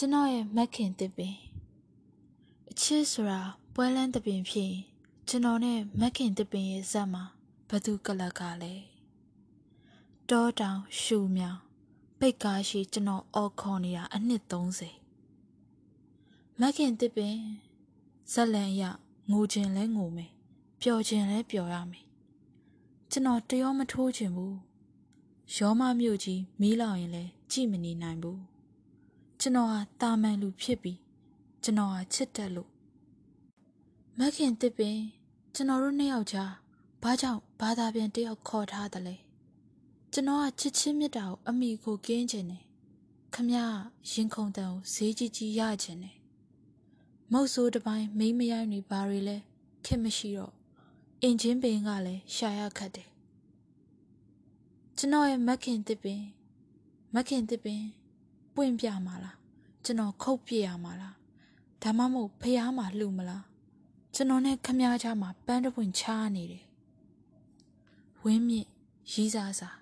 ကျွန်တော်ရဲ့မက်ခင်တစ်ပင်အချစ်ဆိုတာပွဲလန်းတစ်ပင်ဖြစ်ရင်ကျွန်တော်နဲ့မက်ခင်တစ်ပင်ရဲ့ဇက်မှာဘသူကလကလဲတောတောင်ရှူမြောင်ပိတ်ကားရှိကျွန်တော်အော်ခေါ်နေတာအနှစ်30မက်ခင်တစ်ပင်ဇက်လန်ရငိုခြင်းလဲငိုမယ်ပျော်ခြင်းလဲပျော်ရမယ်ကျွန်တော်တရောမထိုးခြင်းဘူးရောမမြို့ကြီးမီးလောင်ရင်လဲကြည့်မနေနိုင်ဘူး ကျွန်တော်ဟာတာမန်လူဖြစ်ပြီးကျွန်တော်ဟာချစ်တတ်လို့မခင်တစ်ပင်ကျွန်တော်တို့နှစ်ယောက်ကြားဘာကြောင့်ဘာသာပြန်တယောက်ခေါ်ထားတယ်လဲကျွန်တော်ကချစ်ချင်းမြတ်တာကိုအမိကိုကင်းခြင်းနဲ့ခမရရင်ခုန်တန်ကိုဈေးကြီးကြီးရခြင်းနဲ့မုတ်ဆိုးတစ်ပိုင်းမိမရိုင်းတွေဘာတွေလဲခက်မရှိတော့အင်ဂျင်ပင်ကလည်းရှာရခတ်တယ်ကျွန်တော်ရဲ့မခင်တစ်ပင်မခင်တစ်ပင် ပွင့်ပြမှာလားကျွန်တော်ခုတ်ပြရမှာလားဒါမှမဟုတ်ဖះမှာလှူမလားကျွန်တော်နဲ့ခမ ्या ချာမှာပန်းတပွင့်ချားနေတယ်ဝင်းမြင့်ရီးစားစား